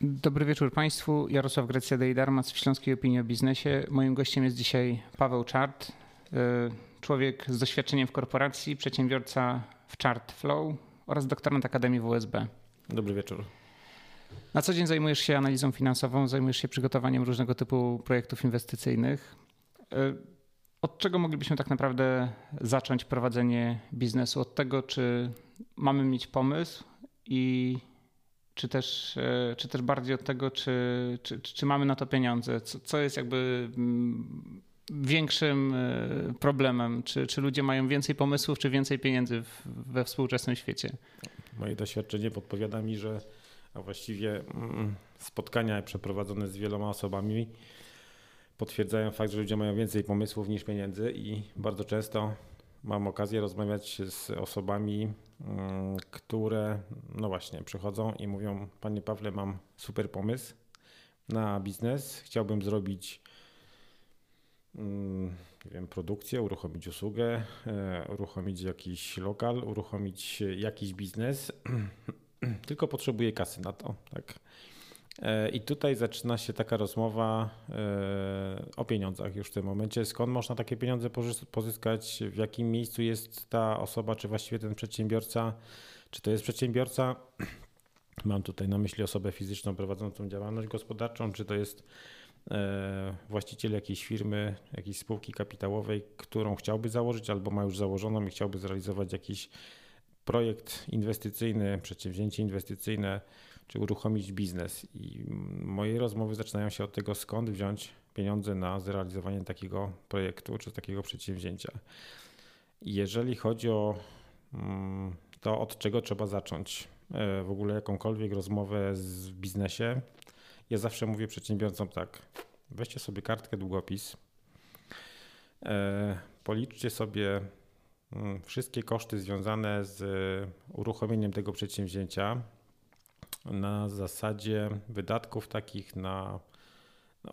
Dobry wieczór Państwu. Jarosław Grecja Dejdarmas w Śląskiej Opinii o Biznesie. Moim gościem jest dzisiaj Paweł Czart, y, człowiek z doświadczeniem w korporacji, przedsiębiorca w Chart Flow oraz doktorant Akademii WSB. Dobry wieczór. Na co dzień zajmujesz się analizą finansową, zajmujesz się przygotowaniem różnego typu projektów inwestycyjnych. Y, od czego moglibyśmy tak naprawdę zacząć prowadzenie biznesu? Od tego, czy mamy mieć pomysł i czy też, e, czy też bardziej od tego, czy, czy, czy mamy na to pieniądze? Co, co jest jakby mm, większym e, problemem? Czy, czy ludzie mają więcej pomysłów, czy więcej pieniędzy we współczesnym świecie? Moje doświadczenie podpowiada mi, że a właściwie mm, spotkania przeprowadzone z wieloma osobami potwierdzają fakt, że ludzie mają więcej pomysłów niż pieniędzy i bardzo często mam okazję rozmawiać z osobami, mm, które no właśnie przychodzą i mówią: Panie Pawle, mam super pomysł na biznes. Chciałbym zrobić mm, nie wiem, produkcję, uruchomić usługę, e, uruchomić jakiś lokal, uruchomić jakiś biznes. Tylko potrzebuję kasy na to. Tak? E, I tutaj zaczyna się taka rozmowa e, o pieniądzach już w tym momencie. Skąd można takie pieniądze pozyskać? W jakim miejscu jest ta osoba, czy właściwie ten przedsiębiorca? Czy to jest przedsiębiorca? Mam tutaj na myśli osobę fizyczną prowadzącą działalność gospodarczą, czy to jest e, właściciel jakiejś firmy, jakiejś spółki kapitałowej, którą chciałby założyć albo ma już założoną i chciałby zrealizować jakiś projekt inwestycyjny, przedsięwzięcie inwestycyjne czy uruchomić biznes. I moje rozmowy zaczynają się od tego, skąd wziąć pieniądze na zrealizowanie takiego projektu czy takiego przedsięwzięcia. Jeżeli chodzi o mm, to, od czego trzeba zacząć e, w ogóle jakąkolwiek rozmowę w biznesie, ja zawsze mówię przedsiębiorcom tak: weźcie sobie kartkę, długopis, e, policzcie sobie mm, wszystkie koszty związane z uruchomieniem tego przedsięwzięcia, na zasadzie wydatków takich na, no,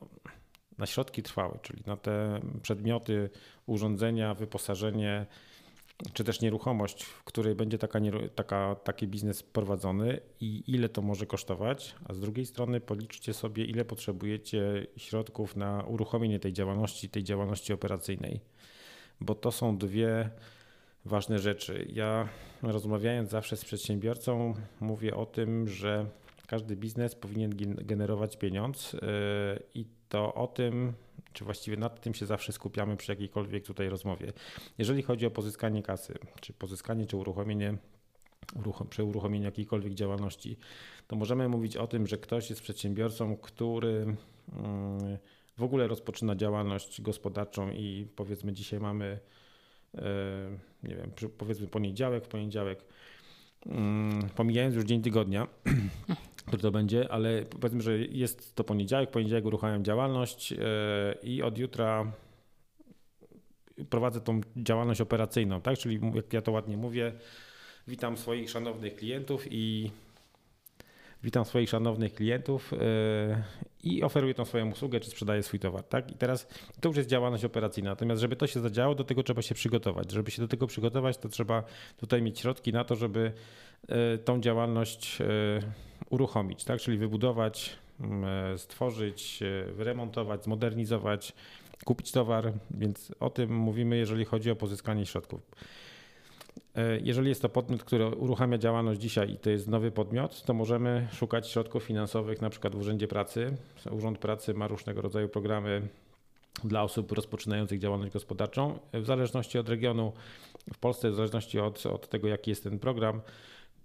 na środki trwałe, czyli na te przedmioty, urządzenia, wyposażenie, czy też nieruchomość, w której będzie taka, taka, taki biznes prowadzony i ile to może kosztować, a z drugiej strony policzcie sobie, ile potrzebujecie środków na uruchomienie tej działalności, tej działalności operacyjnej, bo to są dwie ważne rzeczy. Ja rozmawiając zawsze z przedsiębiorcą, mówię o tym, że każdy biznes powinien generować pieniądz yy, i to o tym, czy właściwie nad tym się zawsze skupiamy przy jakiejkolwiek tutaj rozmowie. Jeżeli chodzi o pozyskanie kasy, czy pozyskanie, czy uruchomienie przy uruchomieniu jakiejkolwiek działalności, to możemy mówić o tym, że ktoś jest przedsiębiorcą, który yy, w ogóle rozpoczyna działalność gospodarczą i powiedzmy dzisiaj mamy nie wiem, powiedzmy poniedziałek, w poniedziałek, mm, pomijając już dzień tygodnia, który to będzie, ale powiedzmy, że jest to poniedziałek, poniedziałek uruchamiam działalność e, i od jutra prowadzę tą działalność operacyjną, tak? Czyli jak ja to ładnie mówię, witam swoich szanownych klientów i witam swoich szanownych klientów e, i oferuję tą swoją usługę, czy sprzedaję swój towar. Tak? I teraz to już jest działalność operacyjna. Natomiast, żeby to się zadziało, do tego trzeba się przygotować. Żeby się do tego przygotować, to trzeba tutaj mieć środki na to, żeby e, tą działalność e, uruchomić, tak? czyli wybudować, stworzyć, wyremontować, zmodernizować, kupić towar. Więc o tym mówimy, jeżeli chodzi o pozyskanie środków. E, jeżeli jest to podmiot, który uruchamia działalność dzisiaj i to jest nowy podmiot, to możemy szukać środków finansowych na przykład w Urzędzie Pracy. Urząd Pracy ma różnego rodzaju programy dla osób rozpoczynających działalność gospodarczą. W zależności od regionu w Polsce, w zależności od, od tego, jaki jest ten program,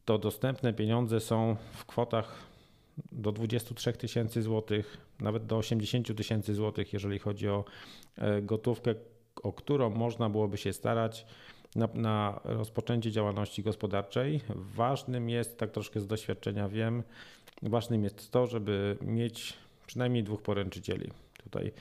to dostępne pieniądze są w kwotach do 23 tysięcy złotych, nawet do 80 tysięcy złotych, jeżeli chodzi o e, gotówkę, o którą można byłoby się starać na, na rozpoczęcie działalności gospodarczej. Ważnym jest, tak troszkę z doświadczenia wiem, ważnym jest to, żeby mieć przynajmniej dwóch poręczycieli tutaj.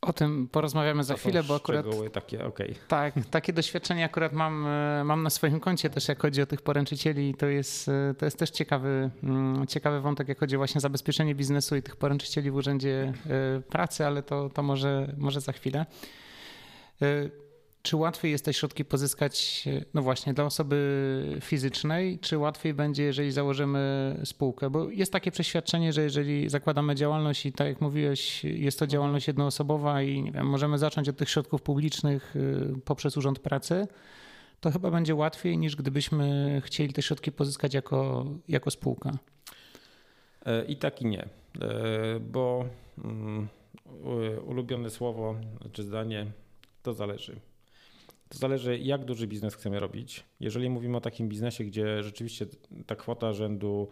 O tym porozmawiamy za chwilę, bo akurat. takie, okay. Tak, takie doświadczenie akurat mam, e, mam na swoim koncie też, jak chodzi o tych poręczycieli. To jest, e, to jest też ciekawy, mm, ciekawy wątek, jak chodzi właśnie o zabezpieczenie biznesu i tych poręczycieli w Urzędzie e, Pracy, ale to, to może, może za chwilę. Czy łatwiej jest te środki pozyskać, no właśnie, dla osoby fizycznej, czy łatwiej będzie, jeżeli założymy spółkę? Bo jest takie przeświadczenie, że jeżeli zakładamy działalność i tak jak mówiłeś, jest to działalność jednoosobowa i nie wiem, możemy zacząć od tych środków publicznych y, poprzez Urząd Pracy, to chyba będzie łatwiej niż gdybyśmy chcieli te środki pozyskać jako, jako spółka. E, I tak i nie, e, bo mm, ulubione słowo czy zdanie to zależy. To zależy, jak duży biznes chcemy robić. Jeżeli mówimy o takim biznesie, gdzie rzeczywiście ta kwota rzędu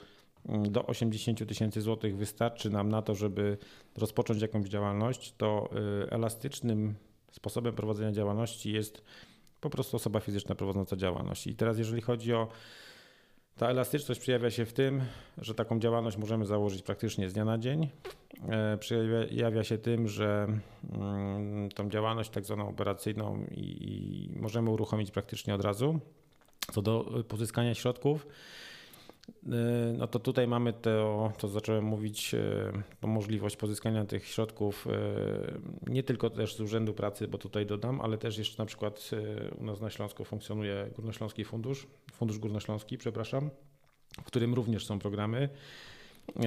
mm, do 80 tysięcy złotych wystarczy nam na to, żeby rozpocząć jakąś działalność, to y, elastycznym sposobem prowadzenia działalności jest po prostu osoba fizyczna prowadząca działalność. I teraz, jeżeli chodzi o ta elastyczność przejawia się w tym, że taką działalność możemy założyć praktycznie z dnia na dzień. E, przejawia się tym, że mm, tą działalność tak zwaną operacyjną i, i możemy uruchomić praktycznie od razu. Co do pozyskania środków, e, no to tutaj mamy to, co zacząłem mówić, e, tą możliwość pozyskania tych środków nie tylko też z Urzędu Pracy, bo tutaj dodam, ale też jeszcze na przykład u nas na Śląsku funkcjonuje Górnośląski Fundusz, Fundusz Górnośląski, przepraszam, w którym również są programy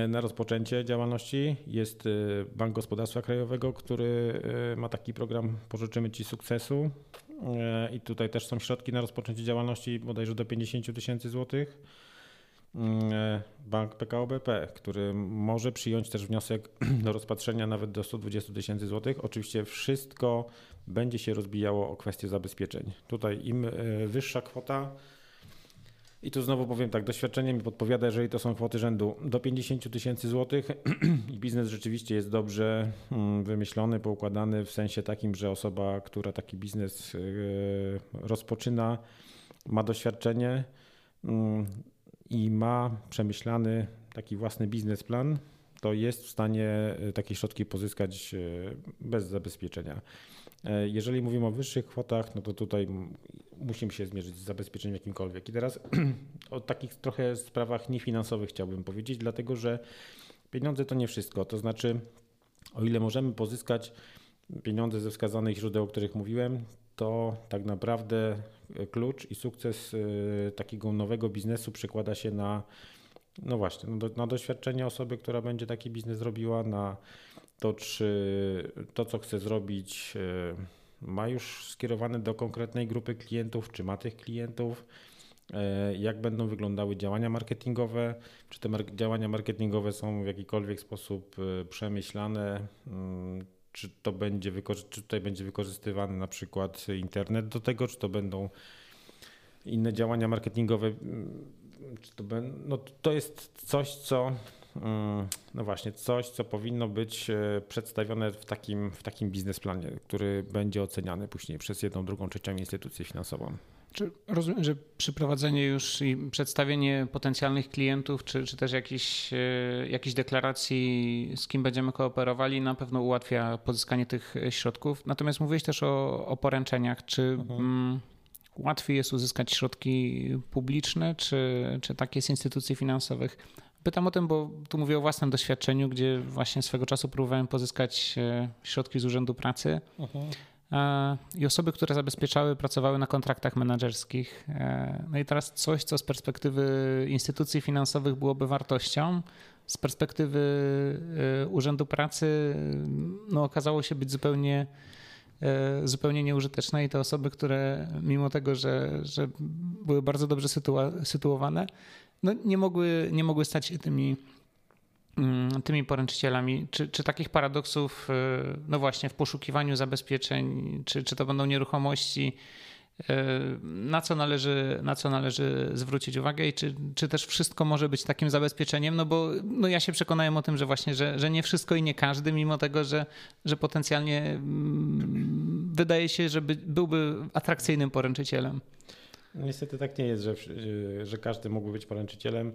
na rozpoczęcie działalności. Jest Bank Gospodarstwa Krajowego, który ma taki program Pożyczymy Ci sukcesu i tutaj też są środki na rozpoczęcie działalności bodajże do 50 tysięcy złotych. Bank PKO BP, który może przyjąć też wniosek do rozpatrzenia nawet do 120 tysięcy złotych. Oczywiście wszystko będzie się rozbijało o kwestię zabezpieczeń. Tutaj im wyższa kwota, i tu znowu powiem tak, doświadczenie mi podpowiada, jeżeli to są kwoty rzędu do 50 tysięcy złotych i biznes rzeczywiście jest dobrze mm, wymyślony, poukładany w sensie takim, że osoba, która taki biznes e, rozpoczyna, ma doświadczenie mm, i ma przemyślany taki własny biznesplan, to jest w stanie e, takie środki pozyskać e, bez zabezpieczenia. Jeżeli mówimy o wyższych kwotach, no to tutaj musimy się zmierzyć z zabezpieczeniem jakimkolwiek. I teraz o takich trochę sprawach niefinansowych chciałbym powiedzieć, dlatego że pieniądze to nie wszystko. To znaczy, o ile możemy pozyskać pieniądze ze wskazanych źródeł, o których mówiłem, to tak naprawdę klucz i sukces y, takiego nowego biznesu przekłada się na, no właśnie, na doświadczenie osoby, która będzie taki biznes robiła, na to, czy to, co chce zrobić, y, ma już skierowane do konkretnej grupy klientów, czy ma tych klientów, e, jak będą wyglądały działania marketingowe, czy te działania marketingowe są w jakikolwiek sposób e, przemyślane, mm, czy to będzie czy tutaj będzie wykorzystywany na przykład internet do tego, czy to będą inne działania marketingowe, mm, czy to, no to jest coś, co Mm, no właśnie, coś, co powinno być e, przedstawione w takim, w takim biznesplanie, który będzie oceniany później przez jedną, drugą, trzecią instytucję finansową. Czy rozumiem, że przeprowadzenie już i przedstawienie potencjalnych klientów, czy, czy też jakiejś, e, jakiejś deklaracji, z kim będziemy kooperowali, na pewno ułatwia pozyskanie tych środków. Natomiast mówiłeś też o, o poręczeniach. Czy mhm. mm, łatwiej jest uzyskać środki publiczne, czy, czy takie z instytucji finansowych? Pytam o tym, bo tu mówię o własnym doświadczeniu, gdzie właśnie swego czasu próbowałem pozyskać e, środki z Urzędu Pracy. Mhm. E, I osoby, które zabezpieczały, pracowały na kontraktach menedżerskich. E, no i teraz coś, co z perspektywy instytucji finansowych byłoby wartością, z perspektywy Urzędu Pracy no, okazało się być zupełnie, zupełnie nieużyteczne i te osoby, które mimo tego, że, że były bardzo dobrze sytuowane, no, nie, mogły, nie mogły stać się tymi, tymi poręczycielami. Czy, czy takich paradoksów, y, no właśnie, w poszukiwaniu zabezpieczeń, czy, czy to będą nieruchomości, y, na co, należy, na co należy zwrócić uwagę i czy, czy też wszystko może być takim zabezpieczeniem, no bo no ja się przekonałem o tym, że właśnie, że, że nie wszystko i nie każdy, mimo tego, że, że potencjalnie mm, wydaje się, że by, byłby atrakcyjnym poręczycielem. Niestety tak nie jest, że, że każdy mógłby być poręczycielem.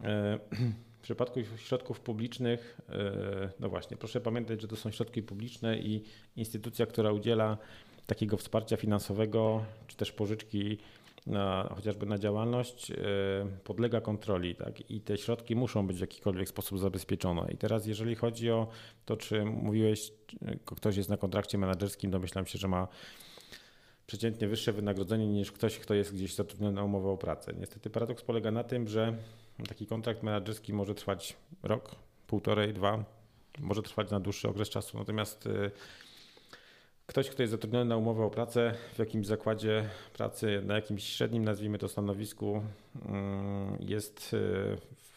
E, w przypadku środków publicznych, e, no właśnie, proszę pamiętać, że to są środki publiczne i instytucja, która udziela takiego wsparcia finansowego, czy też pożyczki na, chociażby na działalność, e, podlega kontroli, tak? I te środki muszą być w jakikolwiek sposób zabezpieczone. I teraz, jeżeli chodzi o to, czy mówiłeś, ktoś jest na kontrakcie menedżerskim, domyślam się, że ma przeciętnie wyższe wynagrodzenie niż ktoś, kto jest gdzieś zatrudniony na umowę o pracę. Niestety paradoks polega na tym, że taki kontrakt menedżerski może trwać rok, półtorej, dwa, może trwać na dłuższy okres czasu. Natomiast y, ktoś, kto jest zatrudniony na umowę o pracę w jakimś zakładzie pracy, na jakimś średnim, nazwijmy to stanowisku, mm, jest y,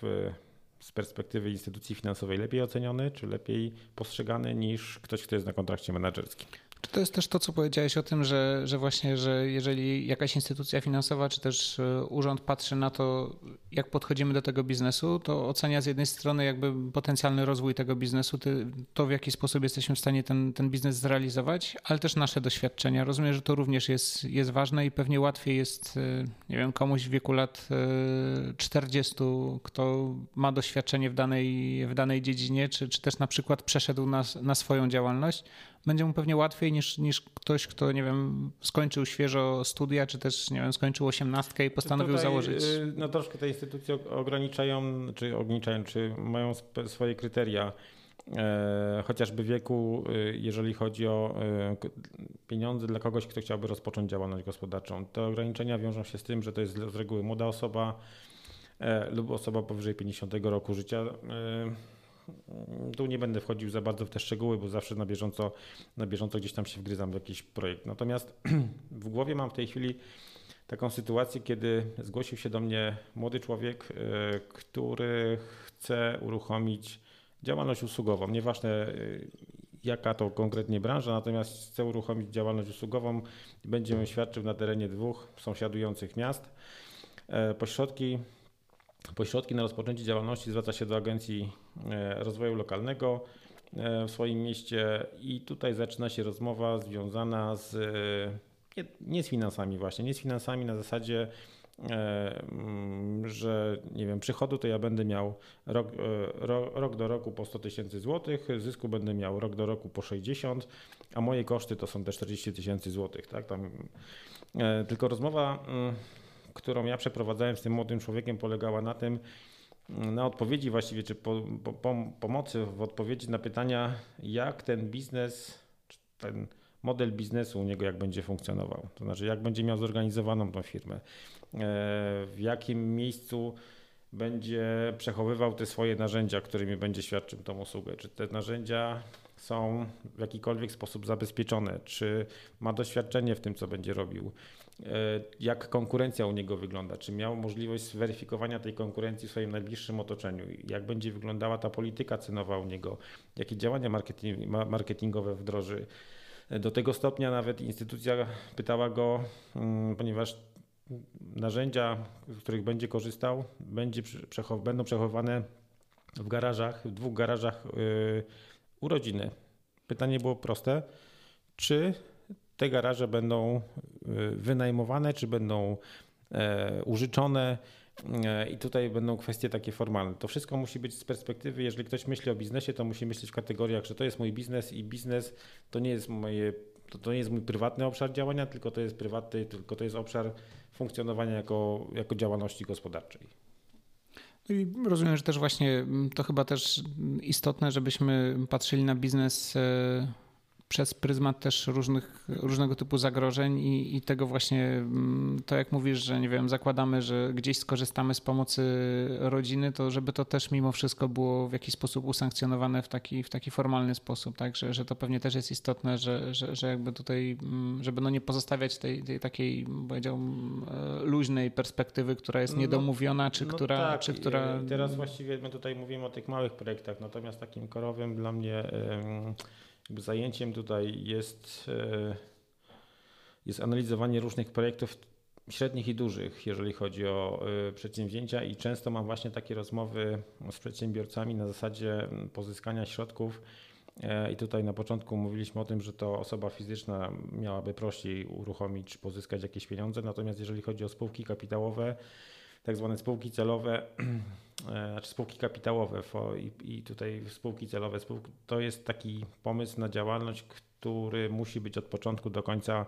w, z perspektywy instytucji finansowej lepiej oceniony, czy lepiej postrzegany niż ktoś, kto jest na kontrakcie menedżerskim. Czy to jest też to, co powiedziałeś o tym, że, że właśnie, że jeżeli jakaś instytucja finansowa, czy też e, urząd patrzy na to, jak podchodzimy do tego biznesu, to ocenia z jednej strony jakby potencjalny rozwój tego biznesu, to w jaki sposób jesteśmy w stanie ten, ten biznes zrealizować, ale też nasze doświadczenia. Rozumiem, że to również jest, jest ważne i pewnie łatwiej jest, e, nie wiem, komuś w wieku lat 40, e, kto ma doświadczenie w danej, w danej dziedzinie, czy, czy też na przykład przeszedł na, na swoją działalność, będzie mu pewnie łatwiej niż, niż ktoś, kto, nie wiem, skończył świeżo studia, czy też, nie wiem, skończył osiemnastkę i postanowił Tutaj, założyć. Y, no troszkę te instytucje ograniczają, czy ograniczają, czy mają swoje kryteria. E, chociażby wieku, y, jeżeli chodzi o y, pieniądze dla kogoś, kto chciałby rozpocząć działalność gospodarczą. Te ograniczenia wiążą się z tym, że to jest z reguły młoda osoba e, lub osoba powyżej 50 roku życia e, tu nie będę wchodził za bardzo w te szczegóły, bo zawsze na bieżąco, na bieżąco gdzieś tam się wgryzam w jakiś projekt. Natomiast w głowie mam w tej chwili taką sytuację, kiedy zgłosił się do mnie młody człowiek, e, który chce uruchomić działalność usługową. Nieważne e, jaka to konkretnie branża, natomiast chce uruchomić działalność usługową będzie ją świadczył na terenie dwóch sąsiadujących miast. E, pośrodki po środki na rozpoczęcie działalności zwraca się do Agencji e, Rozwoju Lokalnego e, w swoim mieście i tutaj zaczyna się rozmowa związana z nie, nie z finansami właśnie, nie z finansami na zasadzie mm, że nie wiem, przychodu to ja będę miał rok, rok, do roku po 100 tysięcy złotych, zysku będę miał rok do roku po 60, a moje koszty to są te 40 tysięcy złotych, tak? Tam, e, tylko rozmowa mm, którą ja przeprowadzałem z tym młodym człowiekiem, polegała na tym, na odpowiedzi właściwie, czy po, po, pomocy w odpowiedzi na pytania, jak ten biznes, ten model biznesu u niego, jak będzie funkcjonował. To znaczy, jak będzie miał zorganizowaną tą firmę, e, w jakim miejscu będzie przechowywał te swoje narzędzia, którymi będzie świadczył tą usługę. Czy te narzędzia są w jakikolwiek sposób zabezpieczone, czy ma doświadczenie w tym, co będzie robił, jak konkurencja u niego wygląda, czy miał możliwość zweryfikowania tej konkurencji w swoim najbliższym otoczeniu, jak będzie wyglądała ta polityka cenowa u niego, jakie działania marketing, marketingowe wdroży. Do tego stopnia nawet instytucja pytała go, mm, ponieważ narzędzia, z których będzie korzystał, będzie przechow będą przechowywane w garażach, w dwóch garażach yy, urodziny. Pytanie było proste, czy te garaże będą y, wynajmowane, czy będą e, użyczone e, i tutaj będą kwestie takie formalne. To wszystko musi być z perspektywy, jeżeli ktoś myśli o biznesie, to musi myśleć w kategoriach, że to jest mój biznes i biznes to nie jest moje to, to nie jest mój prywatny obszar działania, tylko to jest prywatny, tylko to jest obszar funkcjonowania jako, jako działalności gospodarczej. No i rozumiem, że też właśnie mm, to chyba też istotne, żebyśmy patrzyli na biznes e, przez pryzmat też różnych, różnego typu zagrożeń i, i, tego właśnie, mm, to jak mówisz, że nie wiem, zakładamy, że gdzieś skorzystamy z pomocy rodziny, to żeby to też mimo wszystko było w jakiś sposób usankcjonowane w taki, w taki formalny sposób, tak, że, że to pewnie też jest istotne, że, że, że jakby tutaj, mm, żeby no nie pozostawiać tej, tej takiej, powiedziałbym, e, luźnej perspektywy, która jest no, niedomówiona, czy, no która, tak. czy która... Teraz właściwie my tutaj mówimy o tych małych projektach, natomiast takim korowym dla mnie... Yy jakby zajęciem tutaj jest, e, jest analizowanie różnych projektów średnich i dużych, jeżeli chodzi o e, przedsięwzięcia i często mam właśnie takie rozmowy z przedsiębiorcami na zasadzie pozyskania środków. E, i tutaj na początku mówiliśmy o tym, że to osoba fizyczna miałaby prościej uruchomić pozyskać jakieś pieniądze, natomiast jeżeli chodzi o spółki kapitałowe, tak zwane spółki celowe, e, znaczy spółki kapitałowe i tutaj spółki celowe, to jest taki pomysł na działalność, który musi być od początku do końca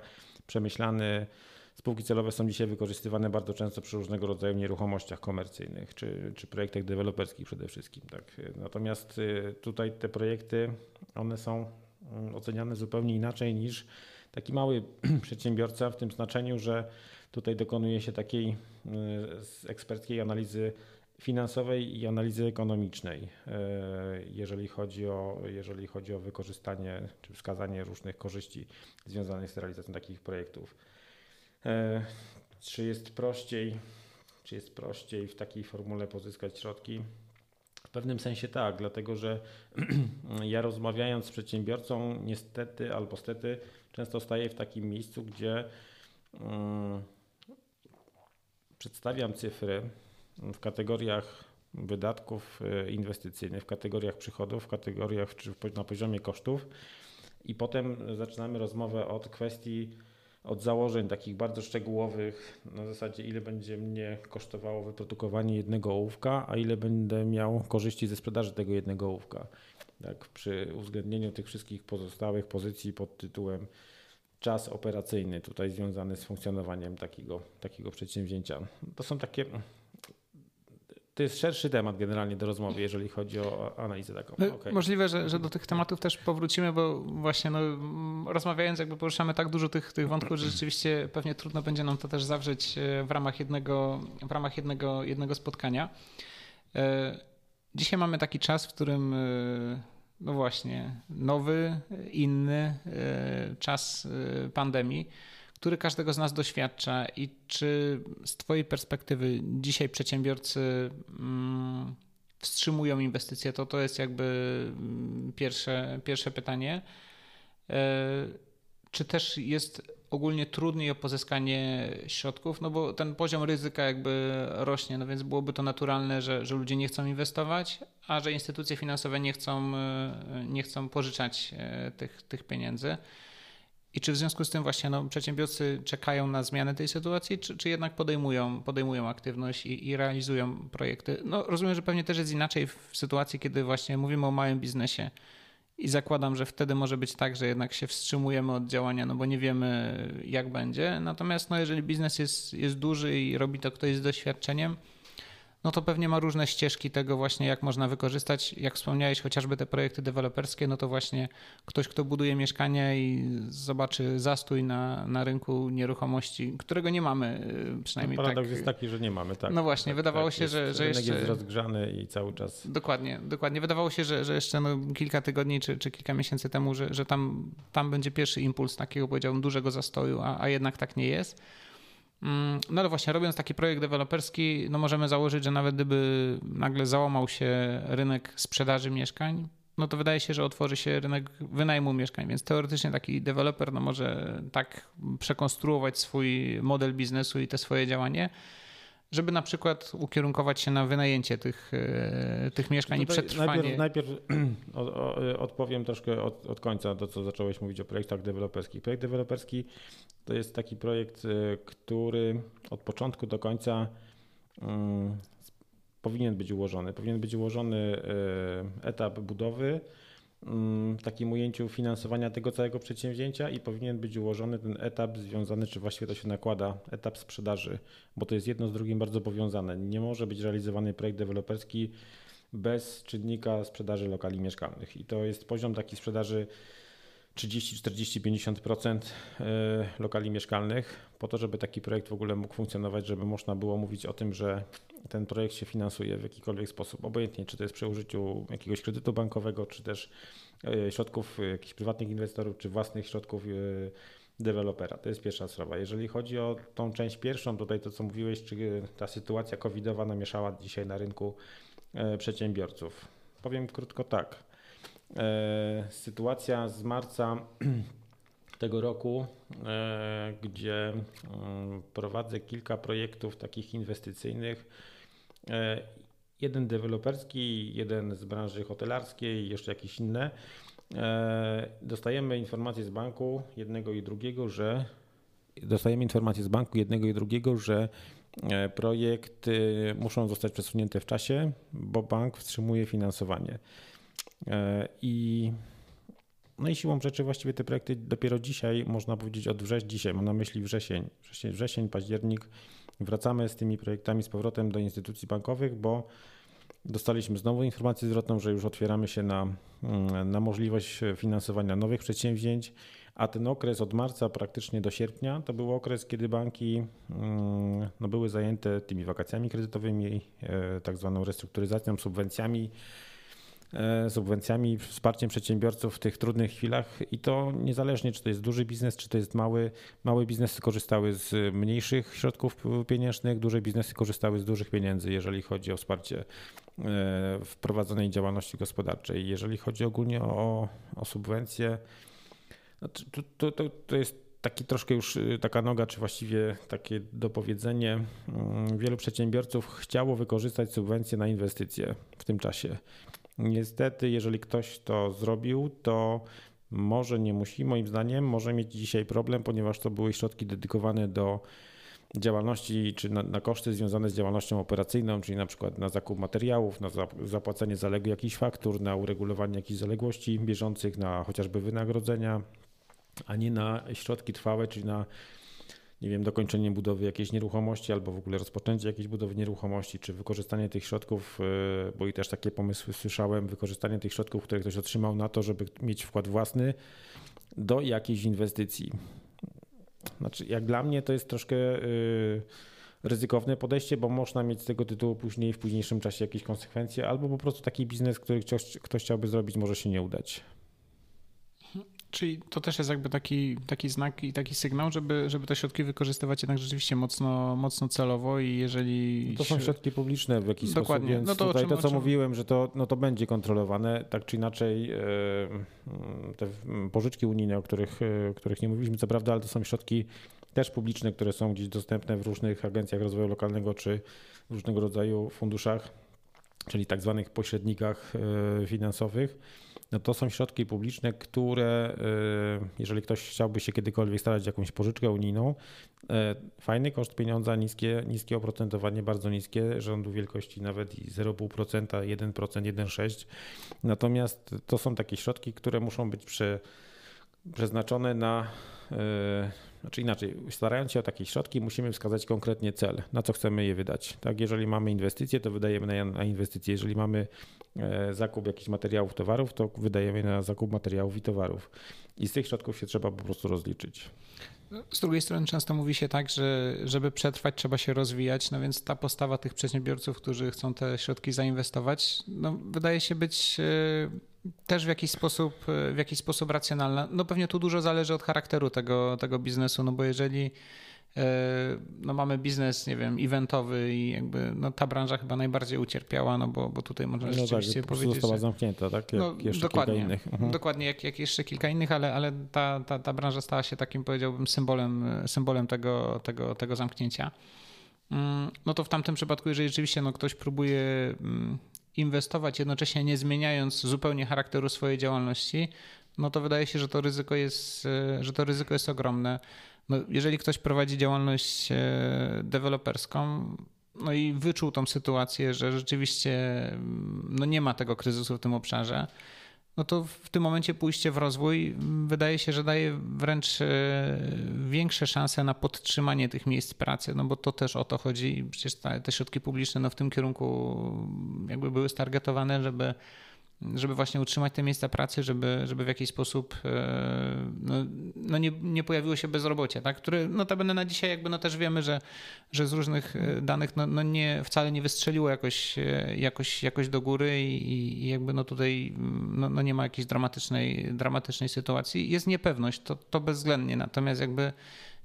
przemyślany. Spółki celowe są dzisiaj wykorzystywane bardzo często przy różnego rodzaju nieruchomościach komercyjnych czy, czy projektach deweloperskich przede wszystkim. Tak. Natomiast e, tutaj te projekty, one są mm, oceniane zupełnie inaczej niż tak taki mały przedsiębiorca w tym znaczeniu, że tutaj dokonuje się takiej eksperckiej analizy finansowej i analizy ekonomicznej, jeżeli chodzi o, jeżeli chodzi o wykorzystanie czy wskazanie różnych korzyści związanych z realizacją takich projektów. Czy jest prościej, czy jest prościej w takiej formule pozyskać środki? W pewnym sensie tak, dlatego że ja rozmawiając z przedsiębiorcą, niestety albo stety, często staję w takim miejscu, gdzie um, przedstawiam cyfry w kategoriach wydatków e, inwestycyjnych, w kategoriach przychodów, w kategoriach czy na poziomie kosztów i potem zaczynamy rozmowę od kwestii od założeń takich bardzo szczegółowych, na zasadzie ile będzie mnie kosztowało wyprodukowanie jednego ołówka, a ile będę miał korzyści ze sprzedaży tego jednego ołówka. Tak, przy uwzględnieniu tych wszystkich pozostałych pozycji pod tytułem czas operacyjny tutaj związany z funkcjonowaniem takiego, takiego przedsięwzięcia. To są takie to jest szerszy temat generalnie do rozmowy, jeżeli chodzi o analizę taką. No, okay. Możliwe, że, że do tych tematów też powrócimy, bo właśnie no, rozmawiając jakby poruszamy tak dużo tych, tych wątków, że rzeczywiście pewnie trudno będzie nam to też zawrzeć e, w ramach jednego, w ramach jednego, jednego spotkania. E, dzisiaj mamy taki czas, w którym e, no właśnie nowy, inny czas pandemii który każdego z nas doświadcza i czy z Twojej perspektywy dzisiaj przedsiębiorcy mm, wstrzymują inwestycje? To to jest jakby mm, pierwsze, pierwsze pytanie. E, czy też jest ogólnie trudniej o pozyskanie środków, no bo ten poziom ryzyka jakby rośnie, no więc byłoby to naturalne, że, że ludzie nie chcą inwestować, a że instytucje finansowe nie chcą, e, nie chcą pożyczać e, tych, tych pieniędzy. I czy w związku z tym właśnie no, przedsiębiorcy czekają na zmianę tej sytuacji, czy, czy jednak podejmują, podejmują aktywność i, i, realizują projekty? No, rozumiem, że pewnie też jest inaczej w sytuacji, kiedy właśnie mówimy o małym biznesie i zakładam, że wtedy może być tak, że jednak się wstrzymujemy od działania, no bo nie wiemy jak będzie. Natomiast no, jeżeli biznes jest, jest duży i robi to ktoś z doświadczeniem, no to pewnie ma różne ścieżki tego właśnie, jak można wykorzystać. Jak wspomniałeś, chociażby te projekty deweloperskie, no to właśnie ktoś, kto buduje mieszkania i zobaczy zastój na, na rynku nieruchomości, którego nie mamy y, przynajmniej no, paradoks tak. jest taki, że nie mamy, tak. No właśnie, tak, wydawało tak, się, jest, że, że jeszcze... jest rozgrzany i cały czas... Dokładnie, dokładnie. Wydawało się, że, że jeszcze no, kilka tygodni czy, czy kilka miesięcy temu, że, że tam, tam będzie pierwszy impuls takiego, powiedziałbym, dużego zastoju, a, a jednak tak nie jest. Mm, no ale właśnie, robiąc taki projekt deweloperski, no możemy założyć, że nawet gdyby nagle załamał się rynek sprzedaży mieszkań, no to wydaje się, że otworzy się rynek wynajmu mieszkań, więc teoretycznie taki deweloper no może tak przekonstruować swój model biznesu i te swoje działanie, żeby na przykład ukierunkować się na wynajęcie tych, e, tych mieszkań i przetrwanie. Najpierw, najpierw odpowiem troszkę od, od końca to, co zacząłeś mówić o projektach deweloperskich. Projekt deweloperski to jest taki projekt, e, który od początku do końca um, powinien być ułożony. Powinien być ułożony e, etap budowy, w takim ujęciu finansowania tego całego przedsięwzięcia i powinien być ułożony ten etap związany, czy właściwie to się nakłada, etap sprzedaży, bo to jest jedno z drugim bardzo powiązane. Nie może być realizowany projekt deweloperski bez czynnika sprzedaży lokali mieszkalnych i to jest poziom taki sprzedaży 30, 40, 50% lokali mieszkalnych, po to, żeby taki projekt w ogóle mógł funkcjonować, żeby można było mówić o tym, że ten projekt się finansuje w jakikolwiek sposób, obojętnie czy to jest przy użyciu jakiegoś kredytu bankowego, czy też e, środków jakichś prywatnych inwestorów, czy własnych środków e, dewelopera. To jest pierwsza sprawa. Jeżeli chodzi o tą część pierwszą, tutaj to co mówiłeś, czy ta sytuacja covidowa namieszała dzisiaj na rynku e, przedsiębiorców. Powiem krótko tak. E, sytuacja z marca tego roku, e, gdzie mm, prowadzę kilka projektów takich inwestycyjnych. E, jeden deweloperski, jeden z branży hotelarskiej jeszcze jakieś inne. Dostajemy informacje z banku jednego i drugiego, że dostajemy informacje z banku jednego i drugiego, że projekty muszą zostać przesunięte w czasie, bo bank wstrzymuje finansowanie. E, I no i siłą rzeczy właściwie te projekty dopiero dzisiaj, można powiedzieć od września, dzisiaj mam na myśli wrzesień, wrzesień, wrzesień, październik, wracamy z tymi projektami z powrotem do instytucji bankowych, bo dostaliśmy znowu informację zwrotną, że już otwieramy się na, mm, na możliwość finansowania nowych przedsięwzięć, a ten okres od marca praktycznie do sierpnia to był okres, kiedy banki mm, no, były zajęte tymi wakacjami kredytowymi, e, tak zwaną restrukturyzacją, subwencjami subwencjami, wsparciem przedsiębiorców w tych trudnych chwilach i to niezależnie, czy to jest duży biznes, czy to jest mały. Małe biznesy korzystały z mniejszych środków pieniężnych, duże biznesy korzystały z dużych pieniędzy, jeżeli chodzi o wsparcie e, wprowadzonej działalności gospodarczej. Jeżeli chodzi ogólnie o, o subwencje, no to, to, to, to jest taki troszkę już y, taka noga, czy właściwie takie dopowiedzenie. Mm, wielu przedsiębiorców chciało wykorzystać subwencje na inwestycje w tym czasie. Niestety, jeżeli ktoś to zrobił, to może nie musi, moim zdaniem, może mieć dzisiaj problem, ponieważ to były środki dedykowane do działalności czy na, na, koszty związane z działalnością operacyjną, czyli na przykład na zakup materiałów, na zapłacenie zaległych jakichś faktur, na uregulowanie jakichś zaległości bieżących, na chociażby wynagrodzenia, a nie na środki trwałe, czyli na nie wiem, dokończenie budowy jakiejś nieruchomości albo w ogóle rozpoczęcie jakiejś budowy nieruchomości, czy wykorzystanie tych środków, e, bo i też takie pomysły słyszałem, wykorzystanie tych środków, które ktoś otrzymał na to, żeby mieć wkład własny do jakiejś inwestycji. Znaczy, jak dla mnie to jest troszkę e, ryzykowne podejście, bo można mieć z tego tytułu później w późniejszym czasie jakieś konsekwencje, albo po prostu taki biznes, który ktoś, ktoś chciałby zrobić, może się nie udać. Czyli to też jest jakby taki, taki znak i taki sygnał, żeby, żeby te środki wykorzystywać jednak rzeczywiście mocno, mocno celowo i jeżeli... To są środki publiczne w jakiś Dokładnie. sposób, więc no to tutaj czym, to, co czym... mówiłem, że to, no to będzie kontrolowane, tak czy inaczej e, te pożyczki unijne, o których, e, których nie mówiliśmy, co prawda, ale to są środki też publiczne, które są gdzieś dostępne w różnych agencjach rozwoju lokalnego czy różnego rodzaju funduszach, czyli tak zwanych pośrednikach e, finansowych no to są środki publiczne, które y, jeżeli ktoś chciałby się kiedykolwiek starać jakąś pożyczkę unijną, y, fajny koszt pieniądza, niskie, niskie oprocentowanie, bardzo niskie, rzędu wielkości nawet i 0,5%, 1%, 1,6%. Natomiast to są takie środki, które muszą być prze, przeznaczone na y, znaczy inaczej, starając się o takie środki, musimy wskazać konkretnie cel, na co chcemy je wydać. Tak, jeżeli mamy inwestycje, to wydajemy na, inwestycje. Jeżeli mamy e, zakup jakichś materiałów, towarów, to wydajemy na zakup materiałów i towarów. I z tych środków się trzeba po prostu rozliczyć. Z drugiej strony często mówi się tak, że żeby przetrwać trzeba się rozwijać, no więc ta postawa tych przedsiębiorców, którzy chcą te środki zainwestować, no wydaje się być e, też w jakiś sposób, w jakiś sposób racjonalna. No pewnie tu dużo zależy od charakteru tego, tego biznesu, no bo jeżeli e, no mamy biznes, nie wiem, eventowy i jakby no ta branża chyba najbardziej ucierpiała, no bo, bo tutaj można no tak, rzeczywiście tak, powiedzieć, została że... zamknięta, tak? Jak no, jeszcze dokładnie, kilka innych. Mhm. Dokładnie, jak, jak jeszcze kilka innych, ale, ale ta, ta, ta branża stała się takim, powiedziałbym, symbolem, symbolem tego, tego, tego zamknięcia. Mm, no to w tamtym przypadku, jeżeli rzeczywiście no, ktoś próbuje mm, inwestować, jednocześnie nie zmieniając zupełnie charakteru swojej działalności, no to wydaje się, że to ryzyko jest, e, że to ryzyko jest ogromne. No, jeżeli ktoś prowadzi działalność e, deweloperską, no i wyczuł tą sytuację, że rzeczywiście mm, no nie ma tego kryzysu w tym obszarze, no to w tym momencie pójście w rozwój wydaje się, że daje wręcz e, większe szanse na podtrzymanie tych miejsc pracy, no bo to też o to chodzi. Przecież te środki publiczne no w tym kierunku jakby były stargetowane, żeby żeby właśnie utrzymać te miejsca pracy, żeby, żeby w jakiś sposób e, no, no nie, nie pojawiło się bezrobocie, tak? które notabene na dzisiaj jakby no też wiemy, że, że z różnych e, danych no, no nie, wcale nie wystrzeliło jakoś, e, jakoś, jakoś do góry i, i jakby no tutaj no, no nie ma jakiejś dramatycznej, dramatycznej sytuacji. Jest niepewność, to, to bezwzględnie, natomiast jakby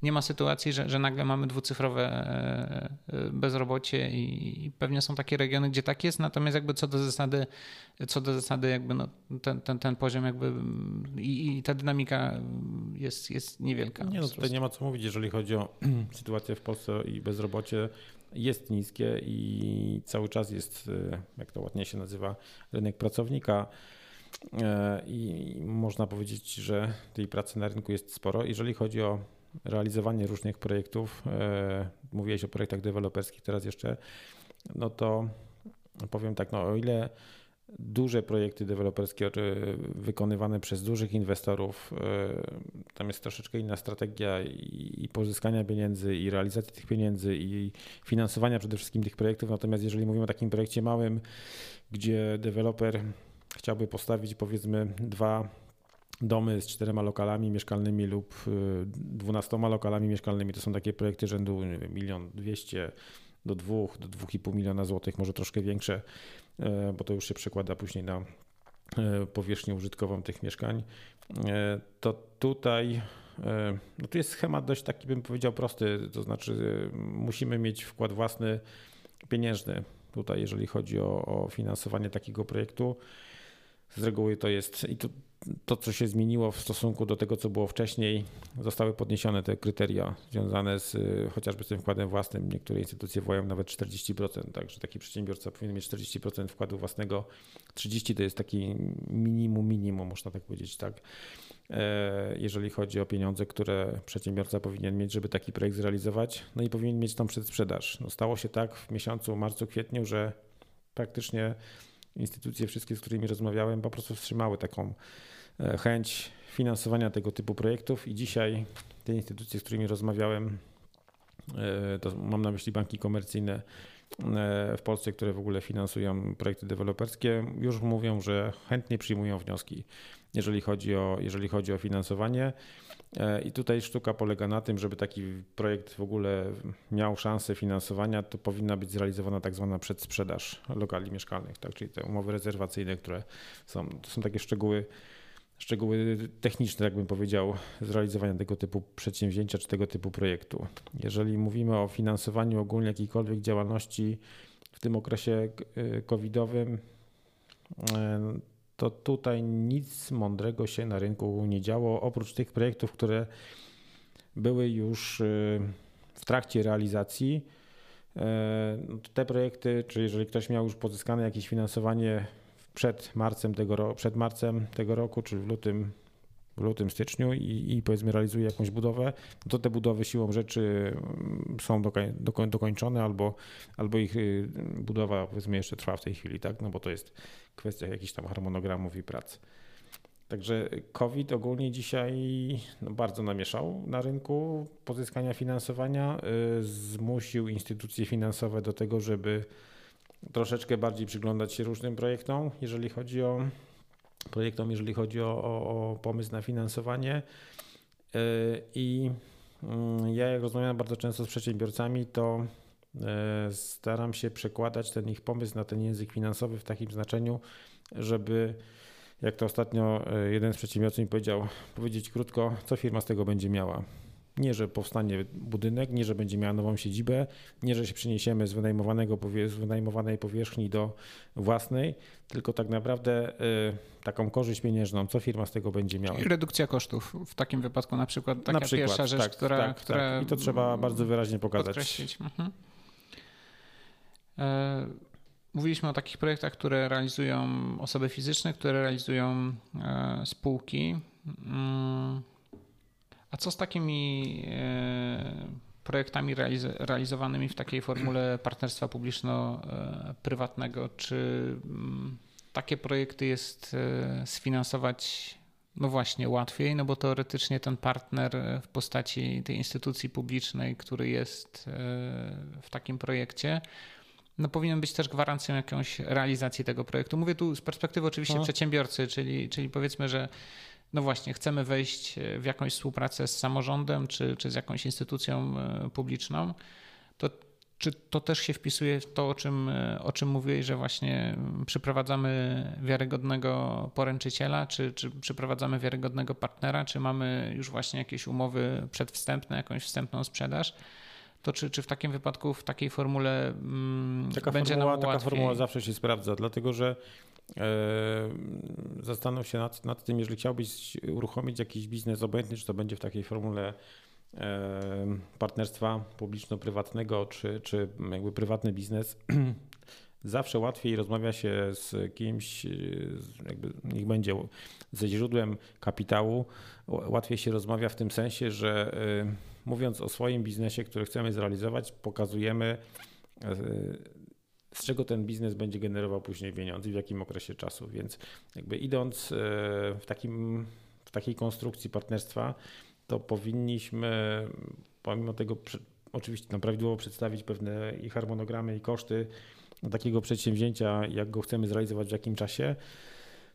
nie ma sytuacji, że, że nagle mamy dwucyfrowe e, e, bezrobocie i pewnie są takie regiony, gdzie tak jest, natomiast jakby co do zasady, co do zasady jakby no ten, ten, ten poziom jakby i, i ta dynamika jest, jest niewielka. Nie, no tutaj nie ma co mówić, jeżeli chodzi o sytuację w Polsce i bezrobocie jest niskie i cały czas jest, e, jak to ładnie się nazywa, rynek pracownika. I można powiedzieć, że tej pracy na rynku jest sporo. Jeżeli chodzi o realizowanie różnych projektów, e, mówiłeś o projektach deweloperskich teraz jeszcze, no to powiem tak, no o ile duże projekty deweloperskie wykonywane przez dużych inwestorów. Tam jest troszeczkę inna strategia i pozyskania pieniędzy, i realizacji tych pieniędzy, i finansowania przede wszystkim tych projektów. Natomiast jeżeli mówimy o takim projekcie małym, gdzie deweloper chciałby postawić powiedzmy dwa domy z czterema lokalami mieszkalnymi lub dwunastoma lokalami mieszkalnymi, to są takie projekty rzędu milion dwieście do dwóch, do dwóch i pół miliona złotych, może troszkę większe E, bo to już się przekłada później na e, powierzchnię użytkową tych mieszkań, e, to tutaj no tu jest schemat dość taki, bym powiedział, prosty, to znaczy musimy mieć wkład własny pieniężny tutaj, jeżeli chodzi o, o finansowanie takiego projektu. Z reguły to jest, i tu to, co się zmieniło w stosunku do tego, co było wcześniej, zostały podniesione te kryteria związane z y, chociażby z tym wkładem własnym. Niektóre instytucje wołają nawet 40%, także taki przedsiębiorca powinien mieć 40% wkładu własnego. 30 to jest taki minimum, minimum, można tak powiedzieć, tak. E, jeżeli chodzi o pieniądze, które przedsiębiorca powinien mieć, żeby taki projekt zrealizować, no i powinien mieć tą przedsprzedaż. No stało się tak w miesiącu marcu, kwietniu, że praktycznie instytucje wszystkie, z którymi rozmawiałem, po prostu wstrzymały taką E, chęć finansowania tego typu projektów. I dzisiaj te instytucje, z którymi rozmawiałem, e, to mam na myśli banki komercyjne w Polsce, które w ogóle finansują projekty deweloperskie, już mówią, że chętnie przyjmują wnioski, jeżeli chodzi o, jeżeli chodzi o finansowanie. I tutaj sztuka polega na tym, żeby taki projekt w ogóle miał szansę finansowania, to powinna być zrealizowana tak zwana przedsprzedaż lokali mieszkalnych, tak? czyli te umowy rezerwacyjne, które są, to są takie szczegóły szczegóły techniczne, jakbym powiedział, zrealizowania tego typu przedsięwzięcia czy tego typu projektu. Jeżeli mówimy o finansowaniu ogólnie jakiejkolwiek działalności w tym okresie y, covidowym, y, to tutaj nic mądrego się na rynku nie działo, oprócz tych projektów, które były już y, w trakcie realizacji. No te projekty, czy jeżeli ktoś miał już pozyskane jakieś finansowanie przed marcem tego, przed marcem tego roku, czy w lutym, w lutym, styczniu i, i powiedzmy realizuje jakąś budowę, to te budowy siłą rzeczy mm, są dokoń, dokończone albo, albo ich y, budowa powiedzmy jeszcze trwa w tej chwili, tak? No bo to jest kwestia jakichś tam harmonogramów i prac. Także COVID ogólnie dzisiaj no, bardzo namieszał na rynku pozyskania finansowania, y, zmusił instytucje finansowe do tego, żeby troszeczkę bardziej przyglądać się różnym projektom, jeżeli chodzi o projektom, jeżeli chodzi o, o, o pomysł na finansowanie. E, I mm, ja jak rozmawiam bardzo często z przedsiębiorcami, to e, staram się przekładać ten ich pomysł na ten język finansowy w takim znaczeniu, żeby jak to ostatnio e, jeden z przedsiębiorców mi powiedział, powiedzieć krótko, co firma z tego będzie miała. Nie, że powstanie budynek, nie, że będzie miała nową siedzibę, nie, że się przeniesiemy z, wynajmowanego, z wynajmowanej powierzchni do własnej, tylko tak naprawdę y, taką korzyść pieniężną, co firma z tego będzie miała. I redukcja kosztów w takim wypadku na przykład taka na przykład, pierwsza rzecz, tak, która, tak, która... Tak. I to trzeba bardzo wyraźnie pokazać. Podkreślić. Mhm. E, mówiliśmy o takich projektach, które realizują osoby fizyczne, które realizują e, spółki. A co z takimi e, projektami realizowanymi w takiej formule partnerstwa publiczno-prywatnego? Czy mm, takie projekty jest e, sfinansować no właśnie łatwiej, no bo teoretycznie ten partner w postaci tej instytucji publicznej, który jest e, w takim projekcie, no powinien być też gwarancją jakąś realizacji tego projektu. Mówię tu z perspektywy oczywiście no. przedsiębiorcy, czyli, czyli powiedzmy, że no właśnie, chcemy wejść e, w jakąś współpracę z samorządem czy, czy z jakąś instytucją e, publiczną, to czy to też się wpisuje w to, o czym, e, o czym mówiłeś, że właśnie przyprowadzamy wiarygodnego poręczyciela, czy, czy przyprowadzamy wiarygodnego partnera, czy mamy już właśnie jakieś umowy przedwstępne, jakąś wstępną sprzedaż? To czy, czy w takim wypadku, w takiej formule mm, taka będzie formuła, nam Taka formuła zawsze się sprawdza, dlatego że Zastanów się nad, nad tym, jeżeli chciałbyś uruchomić jakiś biznes, obojętnie czy to będzie w takiej formule partnerstwa publiczno-prywatnego, czy, czy jakby prywatny biznes, zawsze łatwiej rozmawia się z kimś, jakby niech będzie ze źródłem kapitału, łatwiej się rozmawia w tym sensie, że mówiąc o swoim biznesie, który chcemy zrealizować, pokazujemy z czego ten biznes będzie generował później pieniądze i w jakim okresie czasu. Więc jakby idąc e, w, takim, w takiej konstrukcji partnerstwa, to powinniśmy pomimo tego oczywiście no, prawidłowo przedstawić pewne i harmonogramy i koszty takiego przedsięwzięcia, jak go chcemy zrealizować w jakim czasie,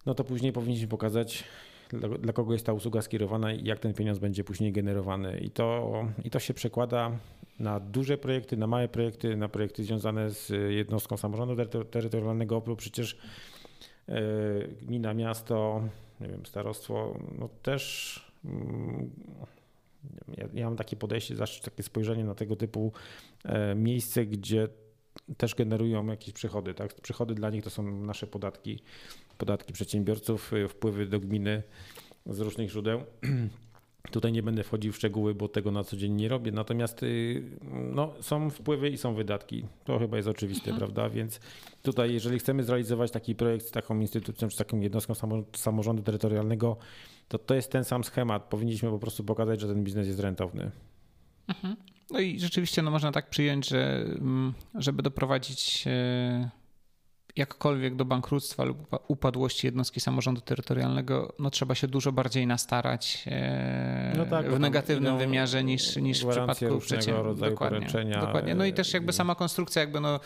no to później powinniśmy pokazać dla, dla, kogo jest ta usługa skierowana i jak ten pieniądz będzie później generowany. I to, I to się przekłada na duże projekty, na małe projekty, na projekty związane z jednostką samorządu terytorialnego, bo przecież e, gmina, miasto, nie wiem, starostwo, no też mm, ja, ja mam takie podejście, zawsze takie spojrzenie na tego typu e, miejsce, gdzie też generują jakieś przychody. Tak? Przychody dla nich to są nasze podatki, podatki przedsiębiorców, y, wpływy do gminy z różnych źródeł. Tutaj nie będę wchodził w szczegóły, bo tego na co dzień nie robię. Natomiast y, no, są wpływy i są wydatki. To chyba jest oczywiste, mhm. prawda? Więc tutaj, jeżeli chcemy zrealizować taki projekt z taką instytucją czy taką jednostką samorządu terytorialnego, to to jest ten sam schemat. Powinniśmy po prostu pokazać, że ten biznes jest rentowny. Mhm. No i rzeczywiście no, można tak przyjąć, że mm, żeby doprowadzić e, jakkolwiek do bankructwa lub upadłości jednostki samorządu terytorialnego, no trzeba się dużo bardziej nastarać e, no tak, w negatywnym wymiarze niż, niż w przypadku przedsiębiorstwa. Dokładnie, dokładnie. No i też jakby sama konstrukcja, jakby no, e,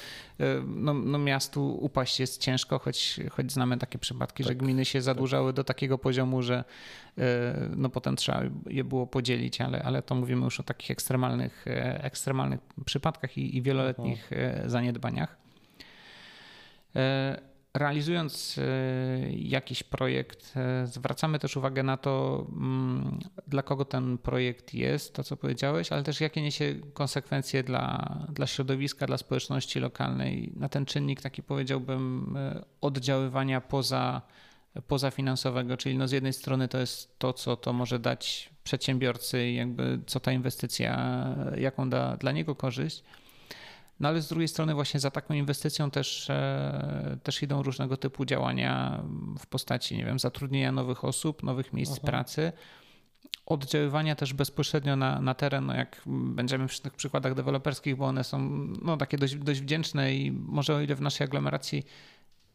no, no miastu upaść jest ciężko, choć, choć znamy takie przypadki, tak, że gminy się tak. zadłużały tak. do takiego poziomu, że e, no potem trzeba je było podzielić, ale, ale to mówimy już o takich ekstremalnych, ekstremalnych przypadkach i, i wieloletnich Aha. zaniedbaniach. E, realizując e, jakiś projekt, e, zwracamy też uwagę na to, mm, dla kogo ten projekt jest, to co powiedziałeś, ale też jakie niesie konsekwencje dla, dla środowiska, dla społeczności lokalnej, na ten czynnik taki powiedziałbym oddziaływania poza, pozafinansowego, czyli no z jednej strony to jest to, co to może dać przedsiębiorcy, jakby co ta inwestycja, jaką da dla niego korzyść, no ale z drugiej strony właśnie za taką inwestycją też, e, też idą różnego typu działania w postaci, nie wiem, zatrudnienia nowych osób, nowych miejsc Aha. pracy, oddziaływania też bezpośrednio na, na teren, no jak będziemy przy tych przykładach deweloperskich, bo one są no, takie dość, dość wdzięczne i może o ile w naszej aglomeracji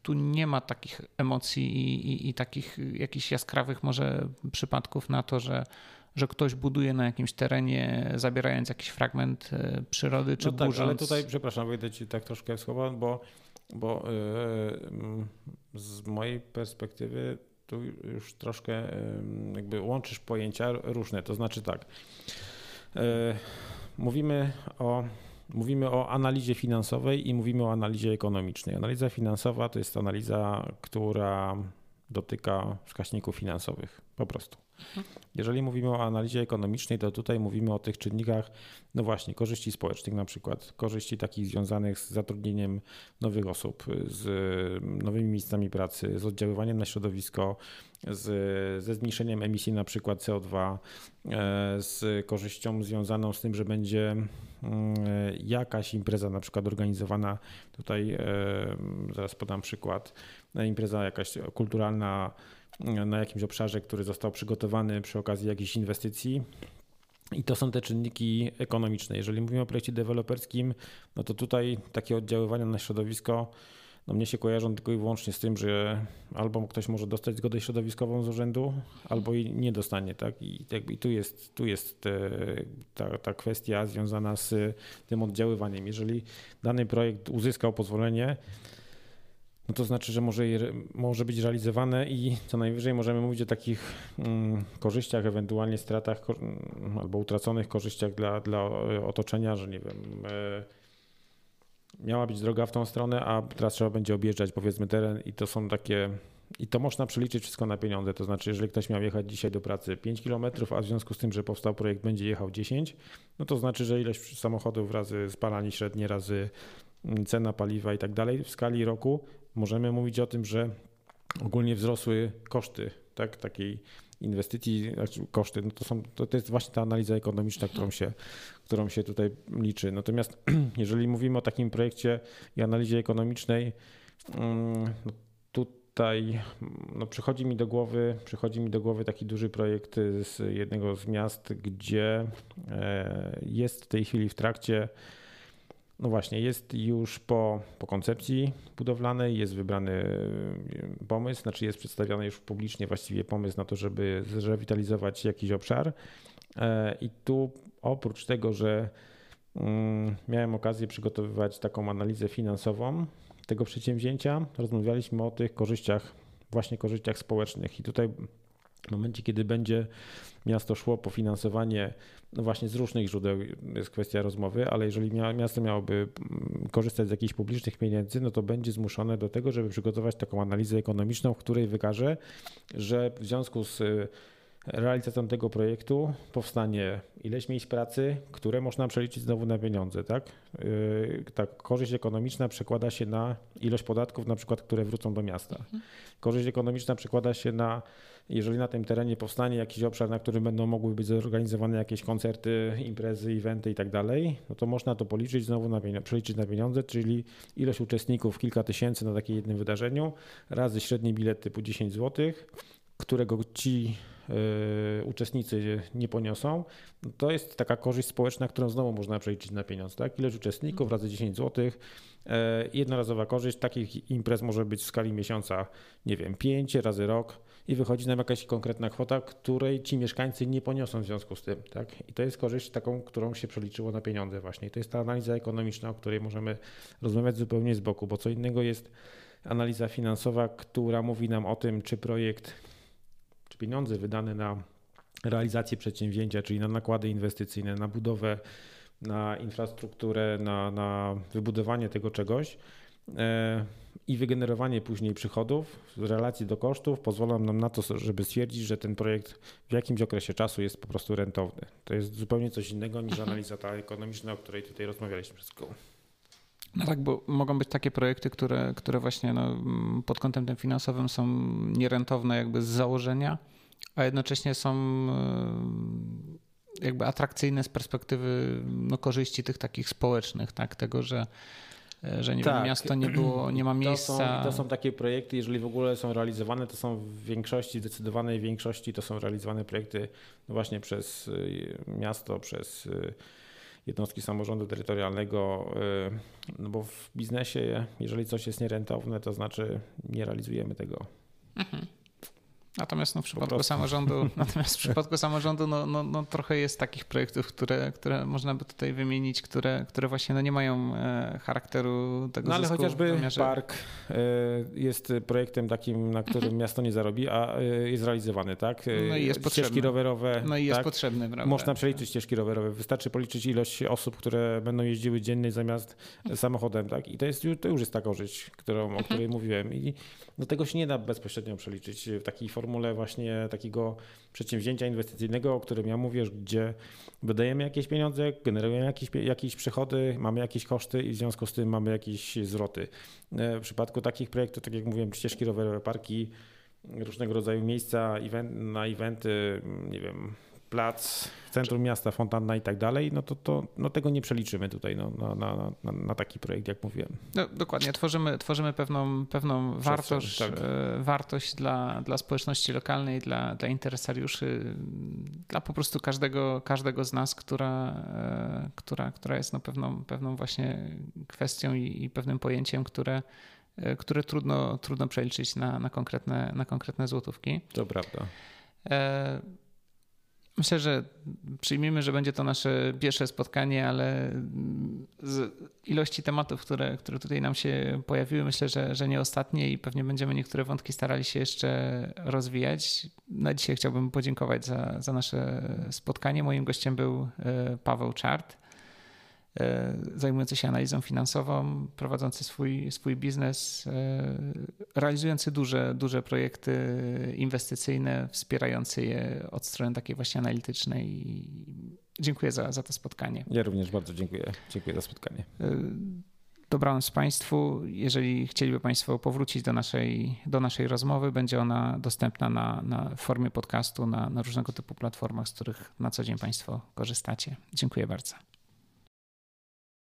tu nie ma takich emocji i, i, i takich jakichś jaskrawych może przypadków na to, że że ktoś buduje na jakimś terenie, zabierając jakiś fragment e, przyrody, czy no tak, burząc. ale tutaj, przepraszam, wejdę ci tak troszkę w słowa, bo, bo yy, z mojej perspektywy tu już troszkę yy, jakby łączysz pojęcia różne, to znaczy tak, yy, mówimy o Mówimy o analizie finansowej i mówimy o analizie ekonomicznej. Analiza finansowa to jest analiza, która dotyka wskaźników finansowych, po prostu. Jeżeli mówimy o analizie ekonomicznej, to tutaj mówimy o tych czynnikach, no właśnie, korzyści społecznych na przykład, korzyści takich związanych z zatrudnieniem nowych osób, z nowymi miejscami pracy, z oddziaływaniem na środowisko, z, ze zmniejszeniem emisji na przykład CO2, e, z korzyścią związaną z tym, że będzie mm, jakaś impreza na przykład organizowana, tutaj e, zaraz podam przykład, impreza jakaś kulturalna, na jakimś obszarze, który został przygotowany przy okazji jakiejś inwestycji. I to są te czynniki ekonomiczne. Jeżeli mówimy o projekcie deweloperskim, no to tutaj takie oddziaływania na środowisko no mnie się kojarzą tylko i wyłącznie z tym, że albo ktoś może dostać zgodę środowiskową z urzędu, albo i nie dostanie. Tak? I, jakby, i tu jest, tu jest ta, ta kwestia związana z tym oddziaływaniem. Jeżeli dany projekt uzyskał pozwolenie, no to znaczy, że może, może być realizowane i co najwyżej możemy mówić o takich mm, korzyściach, ewentualnie stratach mm, albo utraconych korzyściach dla, dla otoczenia, że nie wiem, e, miała być droga w tą stronę, a teraz trzeba będzie objeżdżać powiedzmy teren i to są takie i to można przeliczyć wszystko na pieniądze. To znaczy, jeżeli ktoś miał jechać dzisiaj do pracy 5 km, a w związku z tym, że powstał projekt, będzie jechał 10, no to znaczy, że ilość samochodów razy spalanie średnie, razy mm, cena paliwa i tak dalej w skali roku możemy mówić o tym, że ogólnie wzrosły koszty tak, takiej inwestycji, znaczy koszty, no to, są, to, to jest właśnie ta analiza ekonomiczna, którą się, którą się tutaj liczy. Natomiast jeżeli mówimy o takim projekcie i analizie ekonomicznej, mm, no tutaj no przychodzi mi do głowy, przychodzi mi do głowy taki duży projekt z jednego z miast, gdzie e, jest w tej chwili w trakcie No właśnie, jest już po, po koncepcji budowlanej, jest wybrany y, pomysł, znaczy jest przedstawiony już publicznie właściwie pomysł na to, żeby zrewitalizować jakiś obszar. E, I tu oprócz tego, że mm, miałem okazję przygotowywać taką analizę finansową tego przedsięwzięcia, rozmawialiśmy o tych korzyściach, właśnie korzyściach społecznych. I tutaj w momencie, kiedy będzie miasto szło po finansowanie, no właśnie z różnych źródeł jest kwestia rozmowy, ale jeżeli miasto miałoby mm, korzystać z jakichś publicznych pieniędzy, no to będzie zmuszone do tego, żeby przygotować taką analizę ekonomiczną, w której wykaże, że w związku z y, realizacją tego projektu powstanie ileś miejsc pracy, które można przeliczyć znowu na pieniądze, tak? Yy, ta korzyść ekonomiczna przekłada się na ilość podatków, na przykład, które wrócą do miasta. Mhm. Korzyść ekonomiczna przekłada się na jeżeli na tym terenie powstanie jakiś obszar, na którym będą mogły być zorganizowane jakieś koncerty, imprezy, eventy i tak dalej, no to można to policzyć znowu na przeliczyć na pieniądze, czyli ilość uczestników, kilka tysięcy na takim jednym wydarzeniu, razy średni bilet typu 10 zł, którego ci yy, uczestnicy nie poniosą, no to jest taka korzyść społeczna, którą znowu można przeliczyć na pieniądze. Tak? Ilość uczestników razy 10 zł, yy, jednorazowa korzyść. Takich imprez może być w skali miesiąca, nie wiem, 5 razy rok i wychodzi nam jakaś konkretna kwota, której ci mieszkańcy nie poniosą w związku z tym. Tak? I to jest korzyść taką, którą się przeliczyło na pieniądze właśnie. I to jest ta analiza ekonomiczna, o której możemy rozmawiać zupełnie z boku, bo co innego jest analiza finansowa, która mówi nam o tym, czy projekt, czy pieniądze wydane na realizację przedsięwzięcia, czyli na nakłady inwestycyjne, na budowę, na infrastrukturę, na, na wybudowanie tego czegoś, i wygenerowanie później przychodów z relacji do kosztów pozwolą nam na to, żeby stwierdzić, że ten projekt w jakimś okresie czasu jest po prostu rentowny. To jest zupełnie coś innego niż mhm. analiza ta ekonomiczna, o której tutaj rozmawialiśmy przez chwilę. No tak, bo mogą być takie projekty, które, które właśnie no, pod kątem tym finansowym są nierentowne jakby z założenia, a jednocześnie są e, jakby atrakcyjne z perspektywy no, korzyści tych takich społecznych, tak, tego, że E, że nie tak. wiem, miasto nie było, nie ma miejsca. To są, to są takie projekty, jeżeli w ogóle są realizowane, to są w większości, zdecydowanej większości to są realizowane projekty no właśnie przez y, miasto, przez y, jednostki samorządu terytorialnego, no bo w biznesie, jeżeli coś jest nierentowne, to znaczy nie realizujemy tego. Mhm. Natomiast no, w przypadku samorządu, natomiast w przypadku samorządu no, no, no, trochę jest takich projektów, które, które można by tutaj wymienić, które, które właśnie no, nie mają e, charakteru tego No ale chociażby park e, jest projektem takim, na którym mhm. miasto nie zarobi, a e, jest realizowany, tak? No i jest ścieżki potrzebny. rowerowe. No i jest tak? potrzebny, prawda? Można przeliczyć ścieżki rowerowe. Wystarczy policzyć ilość osób, które będą jeździły dziennie zamiast samochodem, tak? I to, jest, to już jest ta korzyść, którą, o mhm. której mówiłem. I do tego się nie da bezpośrednio przeliczyć w takiej formule właśnie takiego przedsięwzięcia inwestycyjnego, o którym ja mówię, gdzie wydajemy jakieś pieniądze, generujemy jakieś, jakieś przychody, mamy jakieś koszty i w związku z tym mamy jakieś zwroty. E, w przypadku takich projektów, tak jak mówiłem, ścieżki rowerowe, parki, różnego rodzaju miejsca event, na eventy, nie wiem, plac centrum miasta, fontanna i tak dalej, no to, to no tego nie przeliczymy tutaj no, na, na, na, na taki projekt, jak mówiłem. No, dokładnie, tworzymy, tworzymy pewną, pewną wartość, tak. E, wartość dla, dla społeczności lokalnej, dla, dla interesariuszy, dla po prostu każdego, każdego z nas, która, e, która, która jest no pewną, pewną właśnie kwestią i, i pewnym pojęciem, które e, które trudno, trudno przeliczyć na, na, konkretne, na konkretne złotówki. To prawda. Myślę, że przyjmiemy, że będzie to nasze pierwsze spotkanie, ale z ilości tematów, które, które tutaj nam się pojawiły, myślę, że, że nie ostatnie i pewnie będziemy niektóre wątki starali się jeszcze rozwijać. Na dzisiaj chciałbym podziękować za, za nasze spotkanie. Moim gościem był e, Paweł Czart zajmujący się analizą finansową, prowadzący swój, swój biznes, e, realizujący duże, duże projekty inwestycyjne, wspierający je od strony takiej właśnie analitycznej. Dziękuję za, za to spotkanie. Ja również bardzo dziękuję. Dziękuję za spotkanie. E, dobranoc Państwu. Jeżeli chcieliby Państwo powrócić do naszej, do naszej rozmowy, będzie ona dostępna na, na formie podcastu na, na różnego typu platformach, z których na co dzień Państwo korzystacie. Dziękuję bardzo.